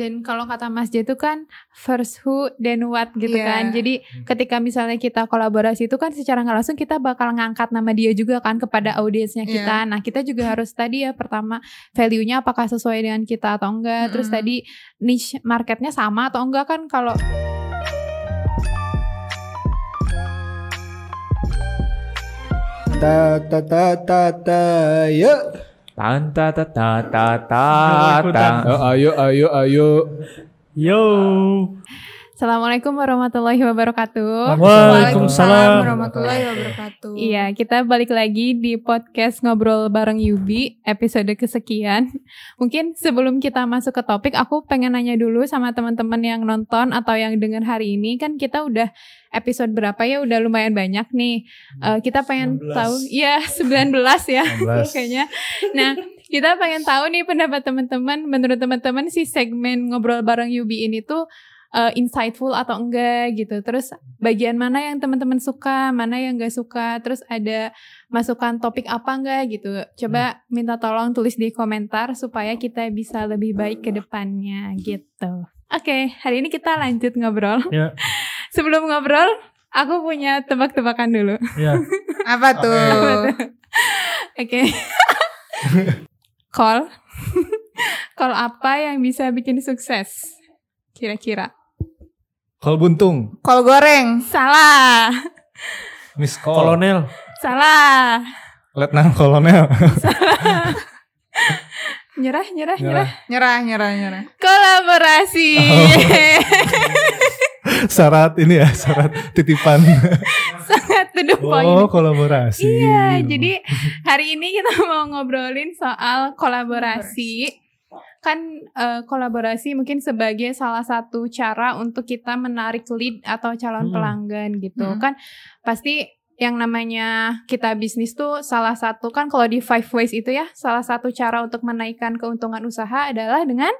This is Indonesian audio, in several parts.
Dan kalau kata Mas J itu kan first who then what gitu Iya. kan. Jadi ketika misalnya kita kolaborasi itu kan secara nggak langsung kita bakal ngangkat nama dia juga kan kepada audiensnya Iya. kita. Nah kita juga harus tadi ya pertama value-nya apakah sesuai dengan kita atau enggak. Terus Mm-mm. tadi niche marketnya sama atau enggak kan kalau Ta ta ta ta ta ya. Tan ta ta ta ta ta. Oh, ayo ayo ayo. Yo. Assalamualaikum warahmatullahi wabarakatuh. Waalaikumsalam. warahmatullahi wabarakatuh. Iya, kita balik lagi di podcast Ngobrol Bareng Yubi, episode kesekian. Mungkin sebelum kita masuk ke topik, aku pengen nanya dulu sama teman-teman yang nonton atau yang dengar hari ini. Kan kita udah episode berapa ya? Udah lumayan banyak nih. Eh, kita pengen 19. tahu, ya 19 ya 19. kayaknya. Nah, kita pengen tahu nih pendapat teman-teman. Menurut teman-teman si segmen Ngobrol Bareng Yubi ini tuh eh, insightful atau enggak gitu. Terus bagian mana yang teman-teman suka, mana yang enggak suka, terus ada masukan topik apa enggak gitu. Coba minta tolong tulis di komentar supaya kita bisa lebih baik ke depannya gitu. Oke, hari ini kita lanjut ngobrol. Ya. Sebelum ngobrol, aku punya tebak-tebakan dulu. Ya. Apa tuh? Oke. Call. Call apa yang bisa bikin sukses? Kira-kira. Kol buntung. Kol goreng. Salah. Miss Kol. Kolonel. Salah. Letnan Kolonel. Nyerah, nyerah, nyerah. Nyerah, nyerah, nyerah. Kolaborasi. syarat ini ya, syarat titipan. Sangat to the point. Oh, kolaborasi. Iya, jadi hari ini kita mau ngobrolin soal kolaborasi. Kan eh, kolaborasi mungkin sebagai salah satu cara untuk kita menarik lead atau calon Hmm. pelanggan gitu. Hmm. Kan pasti yang namanya kita bisnis tuh salah satu kan kalau di five ways itu ya, salah satu cara untuk menaikkan keuntungan usaha adalah dengan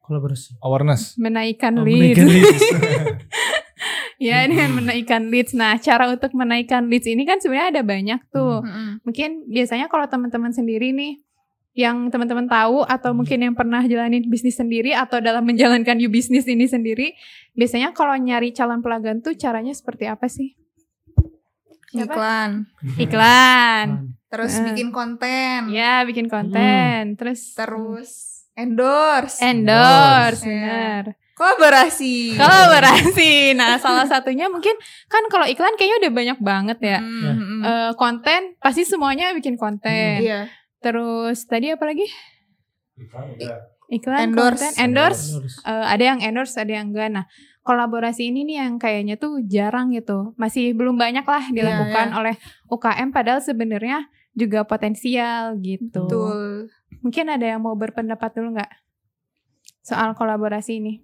Kolaborasi. Awareness. menaikkan Oh, leads. menaikkan leads. ya, dengan menaikkan leads. Nah, cara untuk menaikkan leads ini kan sebenarnya ada banyak tuh. Mm-mm. mungkin biasanya kalau teman-teman sendiri nih yang teman-teman tahu atau mungkin yang pernah jalanin bisnis sendiri atau dalam menjalankan you bisnis ini sendiri biasanya kalau nyari calon pelanggan tuh caranya seperti apa sih Siapa? Iklan. iklan Terus Eh. bikin konten. ya bikin konten terus Terus endorse. endorse benar Kolaborasi. kolaborasi nah salah satunya mungkin kan kalau iklan kayaknya udah banyak banget ya Mm, mm, mm. Eh, konten pasti semuanya bikin konten Iya. Terus tadi apa lagi iklan Endorse. konten endorse Eh, ada yang endorse, ada yang enggak. Nah, kolaborasi ini nih yang kayaknya tuh jarang gitu. Masih belum banyak lah dilakukan iya. oleh UKM padahal sebenarnya juga potensial gitu. Betul. Mungkin ada yang mau berpendapat dulu nggak soal kolaborasi ini?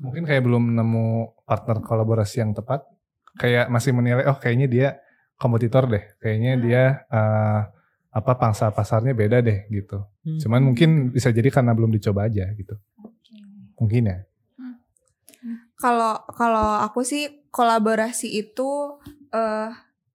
Mungkin kayak belum nemu partner kolaborasi yang tepat. Kayak masih menilai, oh kayaknya dia kompetitor deh. Kayaknya Hmm. dia eh, apa pangsa pasarnya beda deh gitu. Hmm. Cuman mungkin bisa jadi karena belum dicoba aja gitu. Mungkin ya. Kalau kalau aku sih kolaborasi itu eh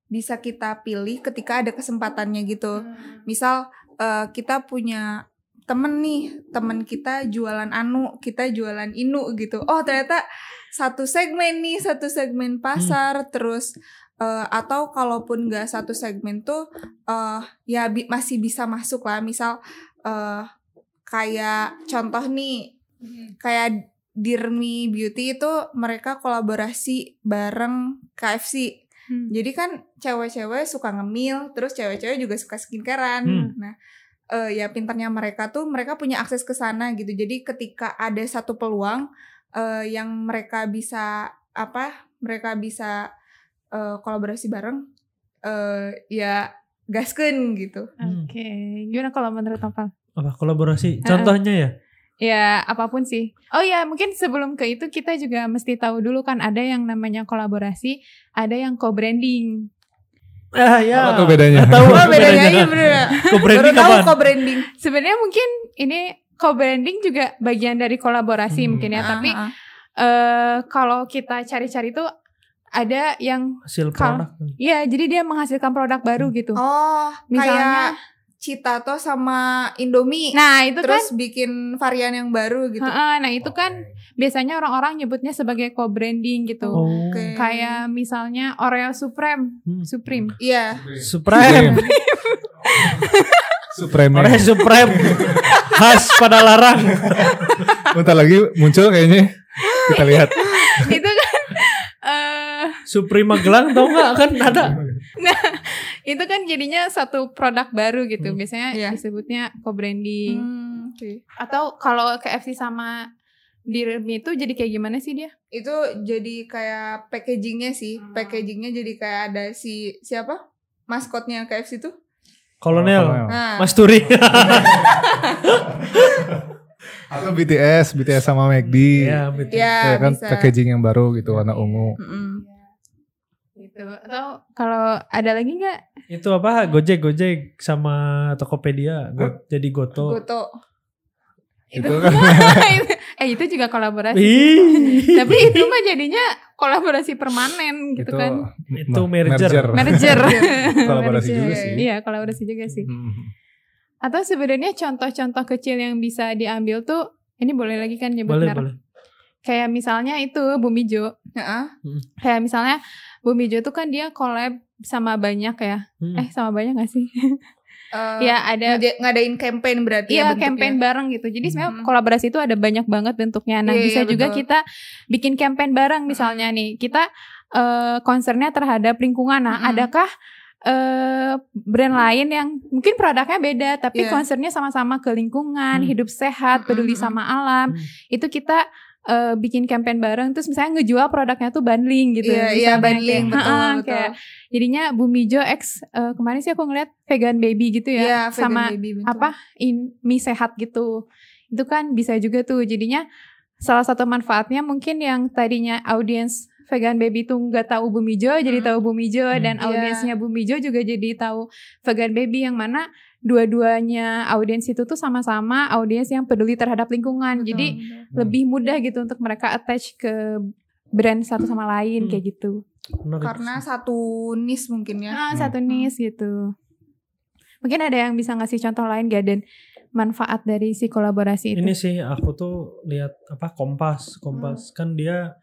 bisa kita pilih ketika ada kesempatannya gitu. Misal eh, kita punya temen nih, temen kita jualan anu, kita jualan inu gitu. Oh ternyata satu segmen nih, satu segmen pasar, terus eh, atau kalaupun nggak satu segmen tuh eh ya bi- masih bisa masuk lah. Misal eh kayak contoh nih, kayak Dirmi Beauty itu mereka kolaborasi bareng KFC. Hmm. Jadi kan cewek-cewek suka ngemil, terus cewek-cewek juga suka skincarean. Hmm. Nah, eh, ya pintarnya mereka tuh mereka punya akses ke sana gitu. Jadi ketika ada satu peluang eh, yang mereka bisa apa? Mereka bisa eh, kolaborasi bareng, eh, ya gaskeun gitu. Oke, gimana kalau menurut? Apa kolaborasi? Contohnya ya? Ya apa pun sih. Oh ya mungkin sebelum ke itu kita juga mesti tahu dulu kan ada yang namanya kolaborasi, ada yang co-branding. Ah ya. Apa tuh bedanya? Tahu Oh aku bedanya iya bener. Kok Baru branding tahu kapan? kok branding. Sebenarnya mungkin ini co-branding juga bagian dari kolaborasi Hmm. mungkin ya, tapi Ah, ah. eh kalau kita cari-cari tuh ada yang Hasil produk. Iya, jadi dia menghasilkan produk baru gitu. Oh, Misalnya kayak Citato sama Indomie. Nah, itu kan terus bikin varian yang baru gitu. Heeh, nah itu kan biasanya orang-orang nyebutnya sebagai co-branding gitu. Oh. Oke. Kayak misalnya Oreo Supreme, Hmm. Supreme. Iya. Supreme. Supreme. Oreo Supreme. Khas pada larang. Bentar lagi muncul kayaknya. Kita lihat. itu Supreme Magelang tau nggak kan ada. itu kan jadinya satu produk baru gitu. Hmm. Biasanya Iya. disebutnya co-branding. Hmm, oke. Atau kalau KFC sama Dirmi itu jadi kayak gimana sih dia? Itu jadi kayak packagingnya sih. Hmm. Packagingnya jadi kayak ada si siapa? Maskotnya KFC itu. Kolonel. Nah, Mas Turi. Atau BTS, BTS sama McD. Iya, betul. ya, Ya kan bisa. packaging yang baru gitu warna ungu. Mm-mm. Gitu. Atau kalau ada lagi nggak? Itu apa? Gojek, Gojek sama Tokopedia. Go- jadi Goto. Goto. Itu kan eh itu juga kolaborasi. Tapi itu mah jadinya kolaborasi permanen gitu itu kan. Itu merger. Manager. Kolaborasi Manager. juga sih. Iya, kolaborasi juga sih. Hmm. Atau sebenarnya contoh-contoh kecil yang bisa diambil tuh ini boleh lagi kan nyebut Boleh, merek. boleh. Kayak misalnya itu Bumijo. Heeh. Kayak misalnya Bumijo tuh kan dia collab sama banyak ya. Hmm. Eh sama banyak gak sih? Eh, ya ada ngada- ngadain campaign berarti ya Iya bentuknya. campaign bareng gitu. Jadi sebenarnya Mhm. kolaborasi itu ada banyak banget bentuknya. Nah Iya, bisa iya, juga betul. kita bikin campaign bareng misalnya nih. Kita eh concernnya terhadap lingkungan. Nah Mhm. adakah eh brand lain yang mungkin produknya beda tapi Iya. concernnya sama-sama ke lingkungan, Hmm. hidup sehat, peduli Mhm. sama alam. Hmm. Itu kita eh, bikin campaign bareng. Terus misalnya ngejual produknya tuh bundling gitu. Iya, iya Misalnya bundling kayak, betul "Ha-ha," betul. kayak jadinya Bumijo X eh, kemarin sih aku ngeliat vegan baby gitu ya. Iya, vegan sama baby, betul. apa in mie sehat gitu itu kan bisa juga tuh jadinya salah satu manfaatnya mungkin yang tadinya audiens vegan baby tuh nggak tahu Bumijo jadi Hmm. tahu Bumijo dan Iya. audiensnya Bumijo juga jadi tahu vegan baby yang mana dua-duanya audiens itu tuh sama-sama audiens yang peduli terhadap lingkungan Betul, jadi betul. lebih mudah gitu untuk mereka attach ke brand satu sama lain Hmm. kayak gitu Menarik. karena satu nis mungkin ya. Ah, Hmm. satu niche gitu. Mungkin ada yang bisa ngasih contoh lain gak dan manfaat dari si kolaborasi itu? Ini sih aku tuh lihat apa Kompas, Kompas Hmm. kan dia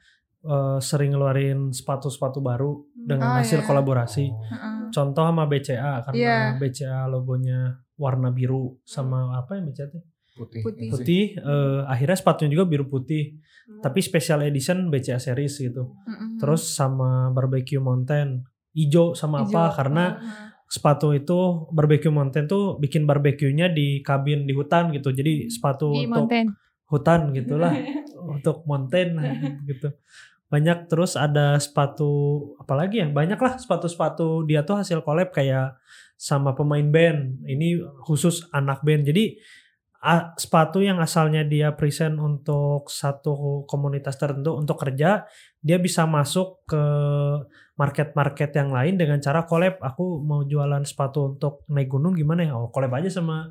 eh, sering ngeluarin sepatu-sepatu baru dengan Oh, hasil iya. kolaborasi. Heeh. Contoh sama BCA karena Iya. BCA logonya warna biru sama apa yang BCA tuh? Putih. Putih. Putih. eh, akhirnya sepatunya juga biru putih. Tapi special edition BCA series gitu. Mm-mm. Terus sama barbecue mountain hijau sama apa Hijau. karena Heeh. sepatu itu barbecue mountain tuh bikin barbeque-nya di kabin di hutan gitu. Jadi sepatu di untuk mountain. hutan gitulah untuk mountain gitu. Banyak terus ada sepatu apalagi ya? Banyak lah sepatu-sepatu dia tuh hasil collab kayak sama pemain band. Ini khusus anak band. Jadi sepatu yang asalnya dia present untuk satu komunitas tertentu untuk kerja, dia bisa masuk ke market-market yang lain dengan cara collab. Aku mau jualan sepatu untuk naik gunung gimana ya? Oh, collab aja sama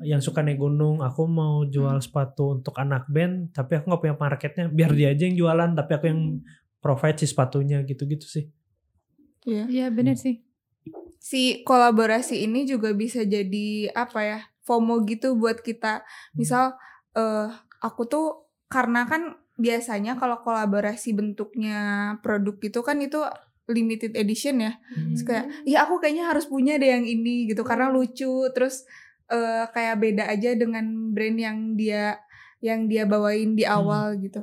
yang suka naik gunung. Aku mau jual sepatu untuk anak band, tapi aku nggak punya marketnya. Biar dia aja yang jualan, tapi aku yang provide si sepatunya gitu-gitu sih. Iya. Iya bener sih. si kolaborasi ini juga bisa jadi apa ya FOMO gitu buat kita misal eh aku tuh karena kan biasanya kalau kolaborasi bentuknya produk gitu kan itu limited edition ya Terus kayak ya aku kayaknya harus punya deh yang ini gitu karena lucu terus eh kayak beda aja dengan brand yang dia yang dia bawain di awal gitu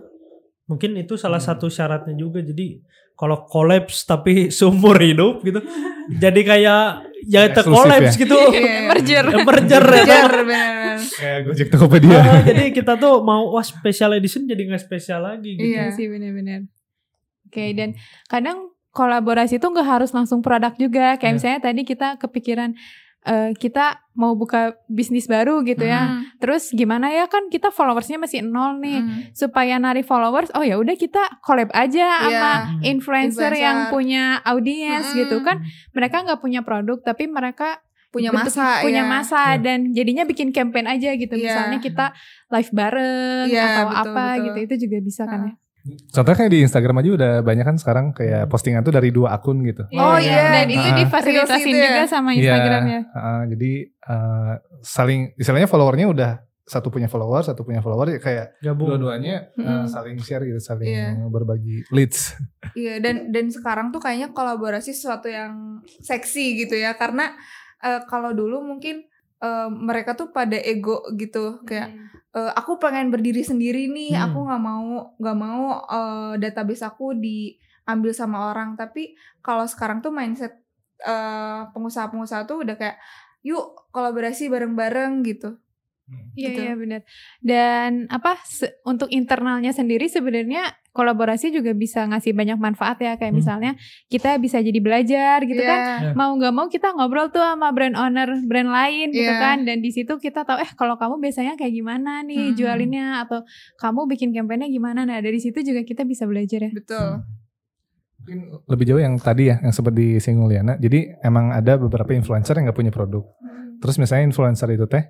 Mungkin itu salah Hmm. satu syaratnya juga. Jadi kalau collapse tapi seumur hidup gitu. jadi kayak ya collapse ya? gitu. Iya. Merger. Eh, merger ya. Merger, bener-bener. Kayak Gojek Tokopedia. Ah, jadi kita tuh mau wah special edition jadi nggak spesial lagi gitu. Iya. Iya sih bener-bener. Oke dan kadang kolaborasi itu nggak harus langsung produk juga. Kayak Iya. misalnya tadi kita kepikiran eh, kita mau buka bisnis baru gitu ya. Hmm, Terus gimana ya kan kita followersnya masih nol nih. hmm. supaya narik followers oh ya udah kita collab aja Iya. sama Hmm. influencer, Influencer. yang punya audiens Mm-mm. gitu kan mereka nggak punya produk tapi mereka punya bentuk- masa punya ya. masa Iya. dan jadinya bikin campaign aja gitu Iya. misalnya kita live bareng Iya, atau betul, apa betul. gitu itu juga bisa kan ya Contohnya kayak di Instagram aja udah banyak kan sekarang kayak postingan tuh dari dua akun gitu. Oh, iya. Dan itu difasilitasin ya? juga sama Instagram ya. Iya, uh, jadi uh, saling istilahnya followernya udah satu punya follower, satu punya follower ya kayak Gabung. dua-duanya uh, Mm-mm. saling share gitu, saling Iya. berbagi leads. Iya dan dan sekarang tuh kayaknya kolaborasi sesuatu yang seksi gitu ya karena eh, kalau dulu mungkin eh, mereka tuh pada ego gitu kayak eh, aku pengen berdiri sendiri nih Hmm. aku nggak mau nggak mau eh, database aku diambil sama orang tapi kalau sekarang tuh mindset eh, pengusaha-pengusaha tuh udah kayak yuk kolaborasi bareng-bareng gitu Iya gitu. iya benar. Dan apa se- untuk internalnya sendiri sebenarnya kolaborasi juga bisa ngasih banyak manfaat ya kayak Hmm. misalnya kita bisa jadi belajar gitu kan. Iya. Mau nggak mau kita ngobrol tuh sama brand owner brand lain gitu Iya. kan dan di situ kita tahu eh kalau kamu biasanya kayak gimana nih Hmm. jualinnya atau kamu bikin kampanye gimana. Nah, dari situ juga kita bisa belajar ya. betul Mungkin lebih jauh yang tadi ya, yang sempat disinggung Liana. Jadi emang ada beberapa influencer yang nggak punya produk. Terus misalnya influencer itu teh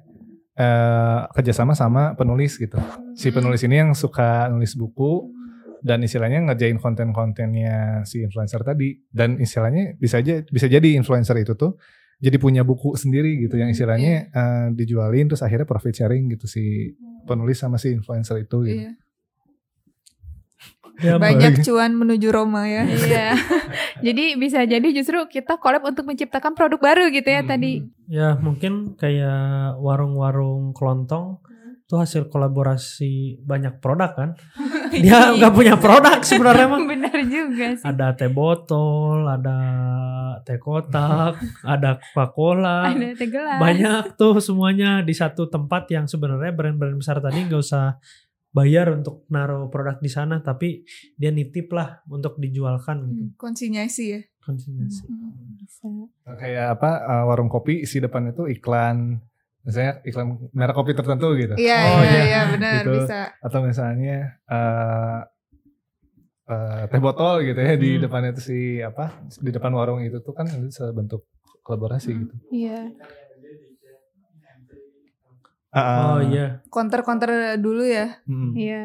eh, kerjasama sama penulis gitu. Si penulis ini yang suka nulis buku dan istilahnya ngerjain konten-kontennya si influencer tadi. Dan istilahnya bisa aja bisa jadi influencer itu tuh jadi punya buku sendiri gitu yang istilahnya eh, dijualin terus akhirnya profit sharing gitu si penulis sama si influencer itu gitu. Iya. Ya, banyak cuan menuju Roma ya Iya. jadi bisa jadi justru kita collab untuk menciptakan produk baru gitu ya Hmm. tadi. Ya mungkin kayak warung-warung kelontong tuh hasil kolaborasi banyak produk kan. Dia nggak punya produk sebenarnya mah. Benar juga sih. Ada teh botol, ada teh kotak, ada Coca-Cola. Ada teh gelas. Banyak tuh semuanya di satu tempat yang sebenarnya brand-brand besar tadi nggak usah bayar untuk naruh produk di sana tapi dia nitip lah untuk dijualkan gitu. konsinyasi ya Konsinyasi. Bisa. Kayak apa eh, warung kopi isi depan itu iklan misalnya iklan merek kopi tertentu gitu. Iya Oh, iya iya. iya benar Gitu. bisa. atau misalnya eh eh, teh botol gitu ya di Hmm. depan itu si apa di depan warung itu tuh kan itu sebentuk kolaborasi gitu. Iya. Oh Ah, iya. Counter-counter dulu ya. hmm. Iya.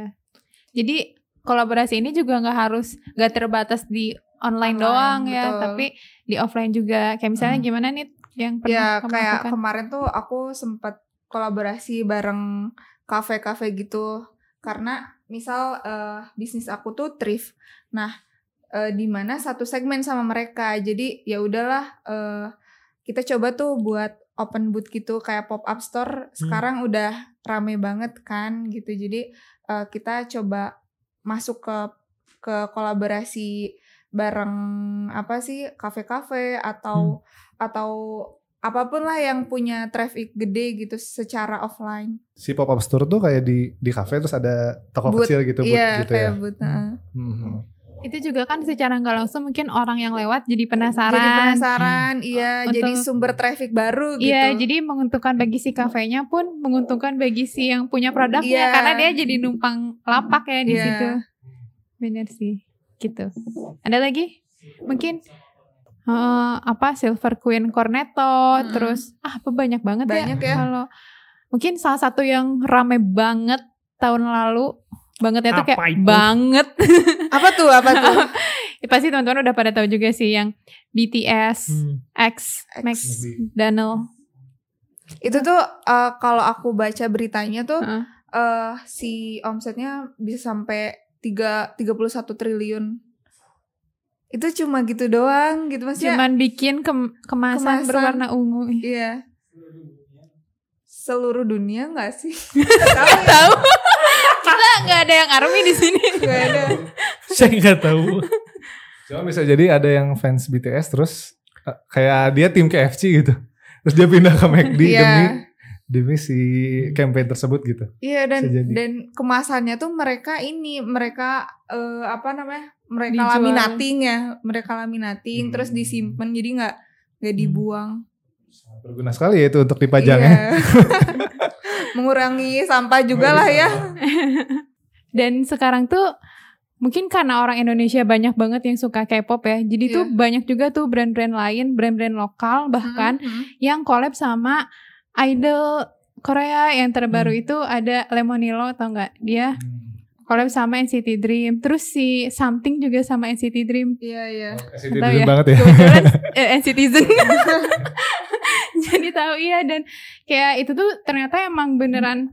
Jadi kolaborasi ini juga nggak harus nggak terbatas di online, Online, doang ya, betul. tapi di offline juga. Kayak misalnya Hmm. gimana nih yang pernah Ya kamu kayak lakukan? kemarin tuh aku sempat kolaborasi bareng kafe-kafe gitu karena misal eh, bisnis aku tuh thrift. Nah, eh, di mana satu segmen sama mereka. Jadi ya udahlah eh, kita coba tuh buat open booth gitu kayak pop up store. Sekarang udah rame banget kan gitu. Jadi eh, kita coba masuk ke ke kolaborasi bareng apa sih kafe-kafe atau atau apa pun lah yang punya traffic gede gitu secara offline. Si pop up store tuh kayak di di kafe terus ada toko Booth, kecil gitu booth Iya, gitu kayak ya. booth, heeh. Mhm. itu juga kan secara nggak langsung mungkin orang yang lewat jadi penasaran. Jadi penasaran, iya, Untuk- jadi sumber traffic baru gitu. Iya, jadi menguntungkan bagi si kafenya pun menguntungkan bagi si yang punya produknya Iya. karena dia jadi numpang lapak ya di Iya. situ. Bener sih, gitu. Ada lagi? Mungkin eh, apa Silver Queen Cornetto, Mm-mm. terus ah apa banyak banget Banyak ya. ya. Kalau mungkin salah satu yang rame banget tahun lalu bangetnya tuh kayak itu? banget. Apa tuh? Apa tuh? Ya, Pasti teman-teman udah pada tahu juga sih yang BTS Hmm. X Max X. Daniel. Itu tuh eh, kalau aku baca beritanya tuh Heeh. eh si omsetnya bisa sampai 3 31 triliun. Itu cuma gitu doang gitu maksudnya. Cuman bikin kem- kemasan, Kemasan. berwarna ungu. Iya. Seluruh dunia nggak sih? Tahu? Kita nggak ada yang army di sini. Gak ada. Saya nggak tahu. Cuma bisa jadi ada yang fans BTS terus eh, kayak dia tim KFC gitu. Terus dia pindah ke McD Iya. demi demi si campaign tersebut gitu. Iya dan dan kemasannya tuh mereka ini mereka eh, apa namanya mereka Dijual. laminating ya mereka laminating Hmm. terus disimpan jadi nggak nggak dibuang. Berguna sekali ya itu untuk dipajang ya. Iya. Mengurangi sampah juga lah ya. Dan sekarang tuh mungkin karena orang Indonesia banyak banget yang suka K-pop ya. Jadi tuh Iya. banyak juga tuh brand-brand lain, brand-brand lokal bahkan Mhm. yang collab sama idol Korea yang terbaru itu ada Lemonilo atau enggak? Dia collab sama NCT Dream. Terus si Something juga sama NCT Dream. Iya iya. Kasih Tahu ya. banget ya. Kebetulan eh, NCTzen. Jadi tahu iya dan kayak itu tuh ternyata emang beneran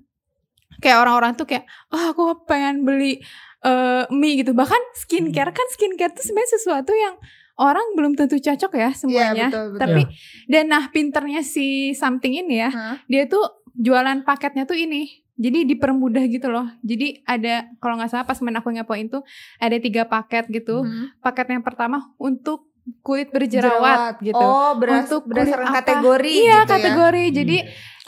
kayak orang-orang tuh kayak oh aku pengen beli eh, mie gitu. Bahkan skincare kan skincare tuh sebenarnya sesuatu yang orang belum tentu cocok ya Iya semuanya. betul betul. Tapi dan nah pinternya si something ini ya, dia tuh jualan paketnya tuh ini. Jadi dipermudah gitu loh. Jadi ada kalau nggak salah pas main aku ngepoin tuh ada tiga paket gitu. Hmm. Paket yang pertama untuk kulit berjerawat gitu. Oh, beras, Untuk berdasarkan kulit apa? kategori Iya gitu ya. kategori. Jadi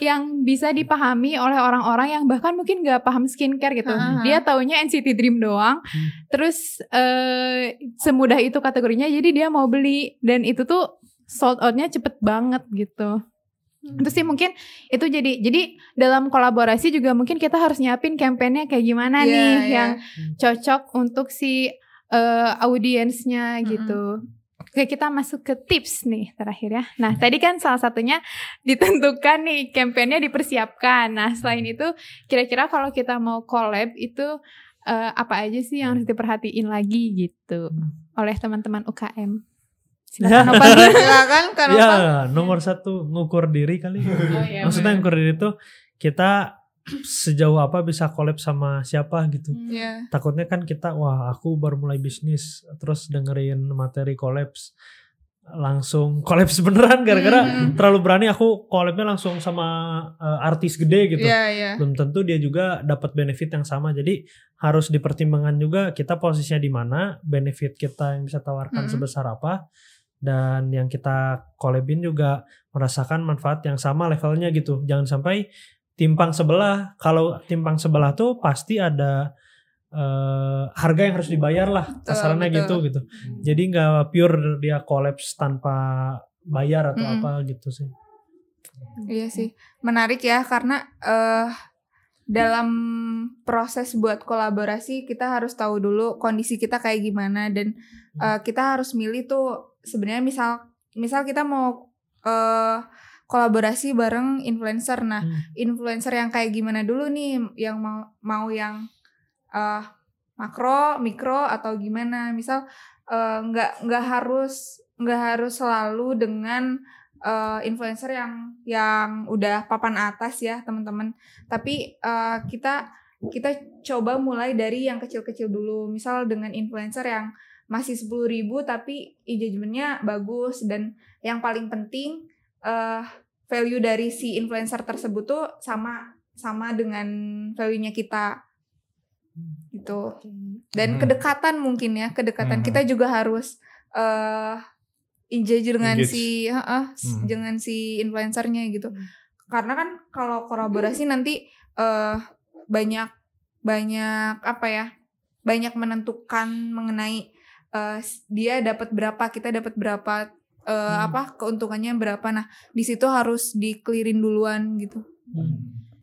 yang bisa dipahami oleh orang-orang yang bahkan mungkin nggak paham skincare gitu. Ha. Dia taunya NCT Dream doang. Hmm. Terus eh, semudah itu kategorinya. Jadi dia mau beli dan itu tuh sold outnya cepet banget gitu. Itu sih mungkin itu jadi jadi dalam kolaborasi juga mungkin kita harus nyiapin kampanyenya kayak gimana Iya, nih iya. yang cocok untuk si eh, audiensnya Mm-mm. gitu. Oke kita masuk ke tips nih terakhir ya. Nah tadi kan salah satunya ditentukan nih kampanyenya dipersiapkan. Nah selain itu kira-kira kalau kita mau collab itu eh, apa aja sih yang harus diperhatiin lagi gitu oleh teman-teman UKM. Ya. Silakan Nopal dulu. Silakan kan Ya, nomor satu ngukur diri kali. Oh, iya, Maksudnya bener. ngukur diri itu kita sejauh apa bisa collab sama siapa gitu. Iya. Takutnya kan kita wah aku baru mulai bisnis terus dengerin materi collabs langsung collabs beneran gara-gara Hmm. terlalu berani aku collabnya langsung sama eh, artis gede gitu. Iya iya. belum tentu dia juga dapat benefit yang sama. Jadi harus dipertimbangkan juga kita posisinya di mana, benefit kita yang bisa tawarkan Mm-mm. sebesar apa, dan yang kita collabin juga merasakan manfaat yang sama levelnya gitu. Jangan sampai timpang sebelah. Kalau timpang sebelah tuh pasti ada eh, harga yang harus dibayar lah, kasarannya gitu gitu. Jadi nggak pure dia collabs tanpa bayar atau Mm-mm. apa gitu sih. Iya sih, menarik ya karena eh dalam proses buat kolaborasi kita harus tahu dulu kondisi kita kayak gimana dan eh, kita harus milih tuh sebenarnya misal misal kita mau eh kolaborasi bareng influencer. Nah, Hmm. influencer yang kayak gimana dulu nih yang mau mau yang eh makro, mikro atau gimana? Misal eh, nggak nggak harus nggak harus selalu dengan eh, influencer yang yang udah papan atas ya teman-teman. Tapi eh, kita kita coba mulai dari yang kecil-kecil dulu. Misal dengan influencer yang masih 10.000 ribu tapi engagementnya bagus dan yang paling penting eh value dari si influencer tersebut tuh sama sama dengan value-nya kita gitu dan Hmm. kedekatan mungkin ya kedekatan Hmm. kita juga harus eh engage dengan Engage. si heeh, s- Hmm. dengan si influencernya gitu Hmm. karena kan kalau kolaborasi nanti eh banyak banyak apa ya banyak menentukan mengenai eh, s- dia dapat berapa kita dapat berapa eh, Hmm. apa keuntungannya berapa. Nah di situ harus dikelirin duluan gitu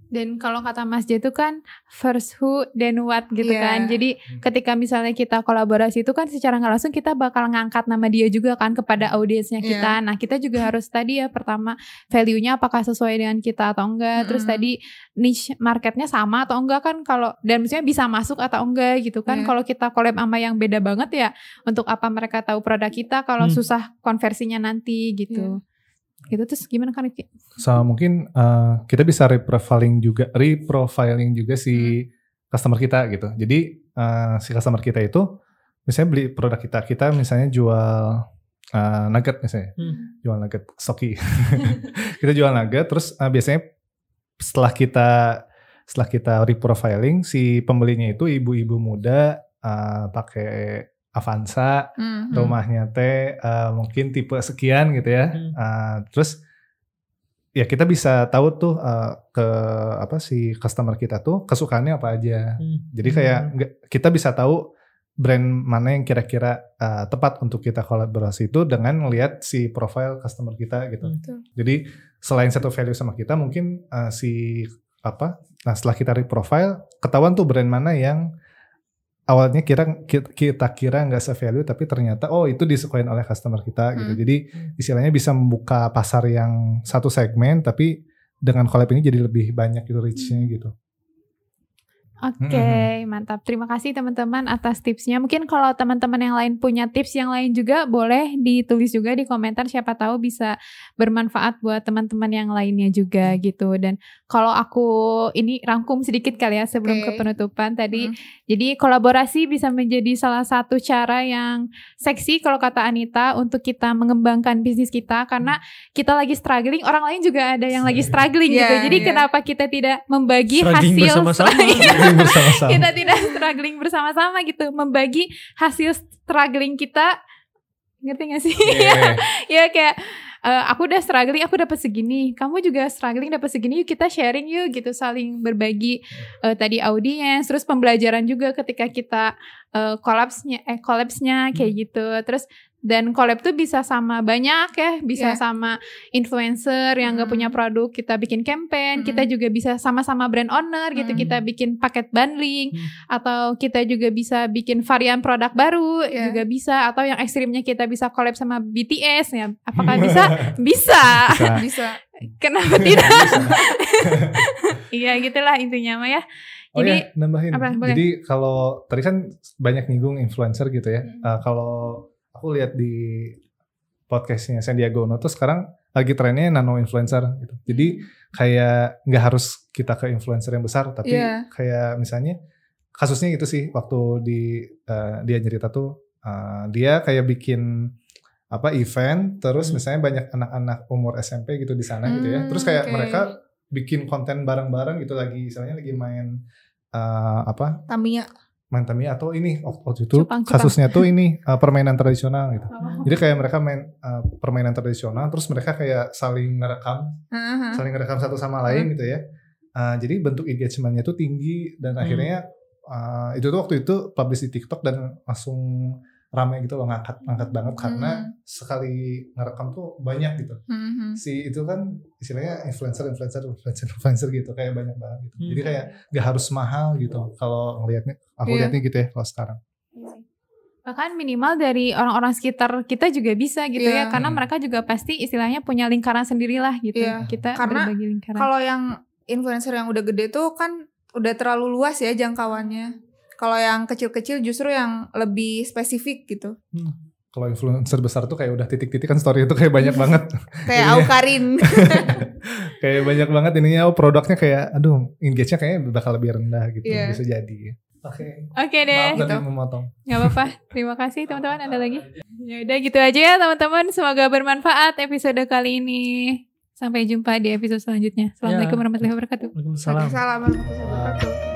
Dan kalau kata Mas J itu kan first who then what gitu Iya. kan. Jadi ketika misalnya kita kolaborasi itu kan secara nggak langsung kita bakal ngangkat nama dia juga kan kepada audiensnya Iya. kita. Nah kita juga harus tadi ya pertama value-nya apakah sesuai dengan kita atau enggak. Terus Mm-mm. tadi niche marketnya sama atau enggak kan kalau dan misalnya bisa masuk atau enggak gitu kan. Iya. Kalau kita collab sama yang beda banget ya untuk apa mereka tahu produk kita kalau Hmm. susah konversinya nanti gitu. Gitu terus gimana kan Rifki? So mungkin eh, kita bisa reprofiling juga, reprofiling juga si customer kita gitu. Jadi eh, si customer kita itu misalnya beli produk kita, kita misalnya jual eh, nugget misalnya, Hmm. jual nugget stoki. kita jual nugget, terus eh, biasanya setelah kita setelah kita reprofiling si pembelinya itu ibu-ibu muda eh, pakai Avanza, Hmm. rumahnya teh eh, mungkin tipe sekian gitu ya. Hmm. Eh, terus ya kita bisa tahu tuh eh, ke apa si customer kita tuh kesukaannya apa aja. Hmm. Jadi kayak nggak- kita bisa tahu brand mana yang kira-kira eh, tepat untuk kita kolaborasi itu dengan melihat si profile customer kita gitu. Hmm. Betul. Jadi selain satu value sama kita mungkin eh, si apa? Nah setelah kita reprofile ketahuan tuh brand mana yang awalnya kira kita, kira nggak se-value tapi ternyata oh itu disukain oleh customer kita gitu. Hmm. Jadi istilahnya bisa membuka pasar yang satu segmen tapi dengan collab ini jadi lebih banyak gitu reach-nya gitu. Oke, mantap. Terima kasih teman-teman atas tipsnya. Mungkin kalau teman-teman yang lain punya tips yang lain juga boleh ditulis juga di komentar. Siapa tahu bisa bermanfaat buat teman-teman yang lainnya juga gitu. Dan kalau aku ini rangkum sedikit kali ya sebelum ke Oke. penutupan tadi. Hmm. Jadi kolaborasi bisa menjadi salah satu cara yang seksi kalau kata Anita untuk kita mengembangkan bisnis kita karena kita lagi struggling, orang lain juga ada yang lagi struggling gitu. Iya, Jadi iya. kenapa kita tidak membagi Struggling hasil bersama-sama. Ini bersama-sama. kita tidak struggling bersama-sama gitu, membagi hasil struggling kita ngerti gak sih? Iya. ya kayak eh, aku udah struggling, aku dapat segini, kamu juga struggling dapat segini, yuk kita sharing yuk gitu, saling berbagi eh, tadi audiens, terus pembelajaran juga ketika kita eh, collapse-nya eh collapse-nya kayak gitu. Terus dan collab tuh bisa sama banyak ya, bisa Iya. sama influencer yang gak Hmm. punya produk, kita bikin campaign, Hmm. kita juga bisa sama-sama brand owner gitu, Hmm. kita bikin paket bundling Hmm. atau kita juga bisa bikin varian produk baru Iya. juga bisa atau yang ekstrimnya kita bisa collab sama BTS ya. Apakah bisa? bisa. Bisa. Bisa. Kenapa tidak? Iya gitulah intinya mah ya. Oh Jadi ya, nambahin. apa, boleh. Jadi kalau tadi kan banyak nyinggung influencer gitu ya. Hmm. Eh, kalau aku lihat di podcastnya Sandiaga Uno tuh sekarang lagi trennya nano influencer gitu. Jadi kayak nggak harus kita ke influencer yang besar, tapi Iya. kayak misalnya kasusnya gitu sih waktu di eh, dia cerita tuh eh, dia kayak bikin apa event, terus Hmm. misalnya banyak anak-anak umur SMP gitu di sana gitu ya. Hmm, Terus kayak oke. mereka bikin konten bareng-bareng gitu lagi, misalnya lagi main eh, apa Tamiya. Main Tamiya atau ini waktu itu Cupang, cupang. kasusnya tuh ini eh, permainan tradisional gitu. Oh. Jadi kayak mereka main eh, permainan tradisional, terus mereka kayak saling ngerekam, Heeh. saling ngerekam satu sama lain gitu ya. Eh, jadi bentuk engagementnya tuh tinggi dan Hmm. akhirnya eh, itu tuh waktu itu publish di TikTok dan langsung ramai gitu loh ngangkat ngangkat banget karena Hmm. sekali ngerekam tuh banyak gitu. Mhm. Si itu kan istilahnya influencer influencer influencer influencer gitu kayak banyak banget gitu. Hmm. Jadi kayak gak harus mahal gitu kalau ngelihatnya aku Iya. lihatnya gitu ya kalau sekarang. Bahkan minimal dari orang-orang sekitar kita juga bisa gitu ya Iya. karena mereka juga pasti istilahnya punya lingkaran sendirilah gitu. Iya. Kita Karena berbagi lingkaran. Kalau yang influencer yang udah gede tuh kan udah terlalu luas ya jangkauannya. Kalau yang kecil-kecil justru yang lebih spesifik gitu. Kalau influencer besar tuh kayak udah titik-titik kan story itu kayak banyak banget. Kayak. Aukarin. kayak banyak banget ininya oh, produknya kayak aduh engage-nya kayaknya bakal lebih rendah gitu Iya. bisa jadi. Oke. Oke deh. Maaf tadi gitu. memotong. Gak apa-apa. Terima kasih teman-teman. Ada lagi? Ya udah gitu aja ya teman-teman. Semoga bermanfaat episode kali ini. Sampai jumpa di episode selanjutnya. Assalamualaikum Ya. warahmatullahi wabarakatuh. Waalaikumsalam. Waalaikumsalam warahmatullahi wabarakatuh.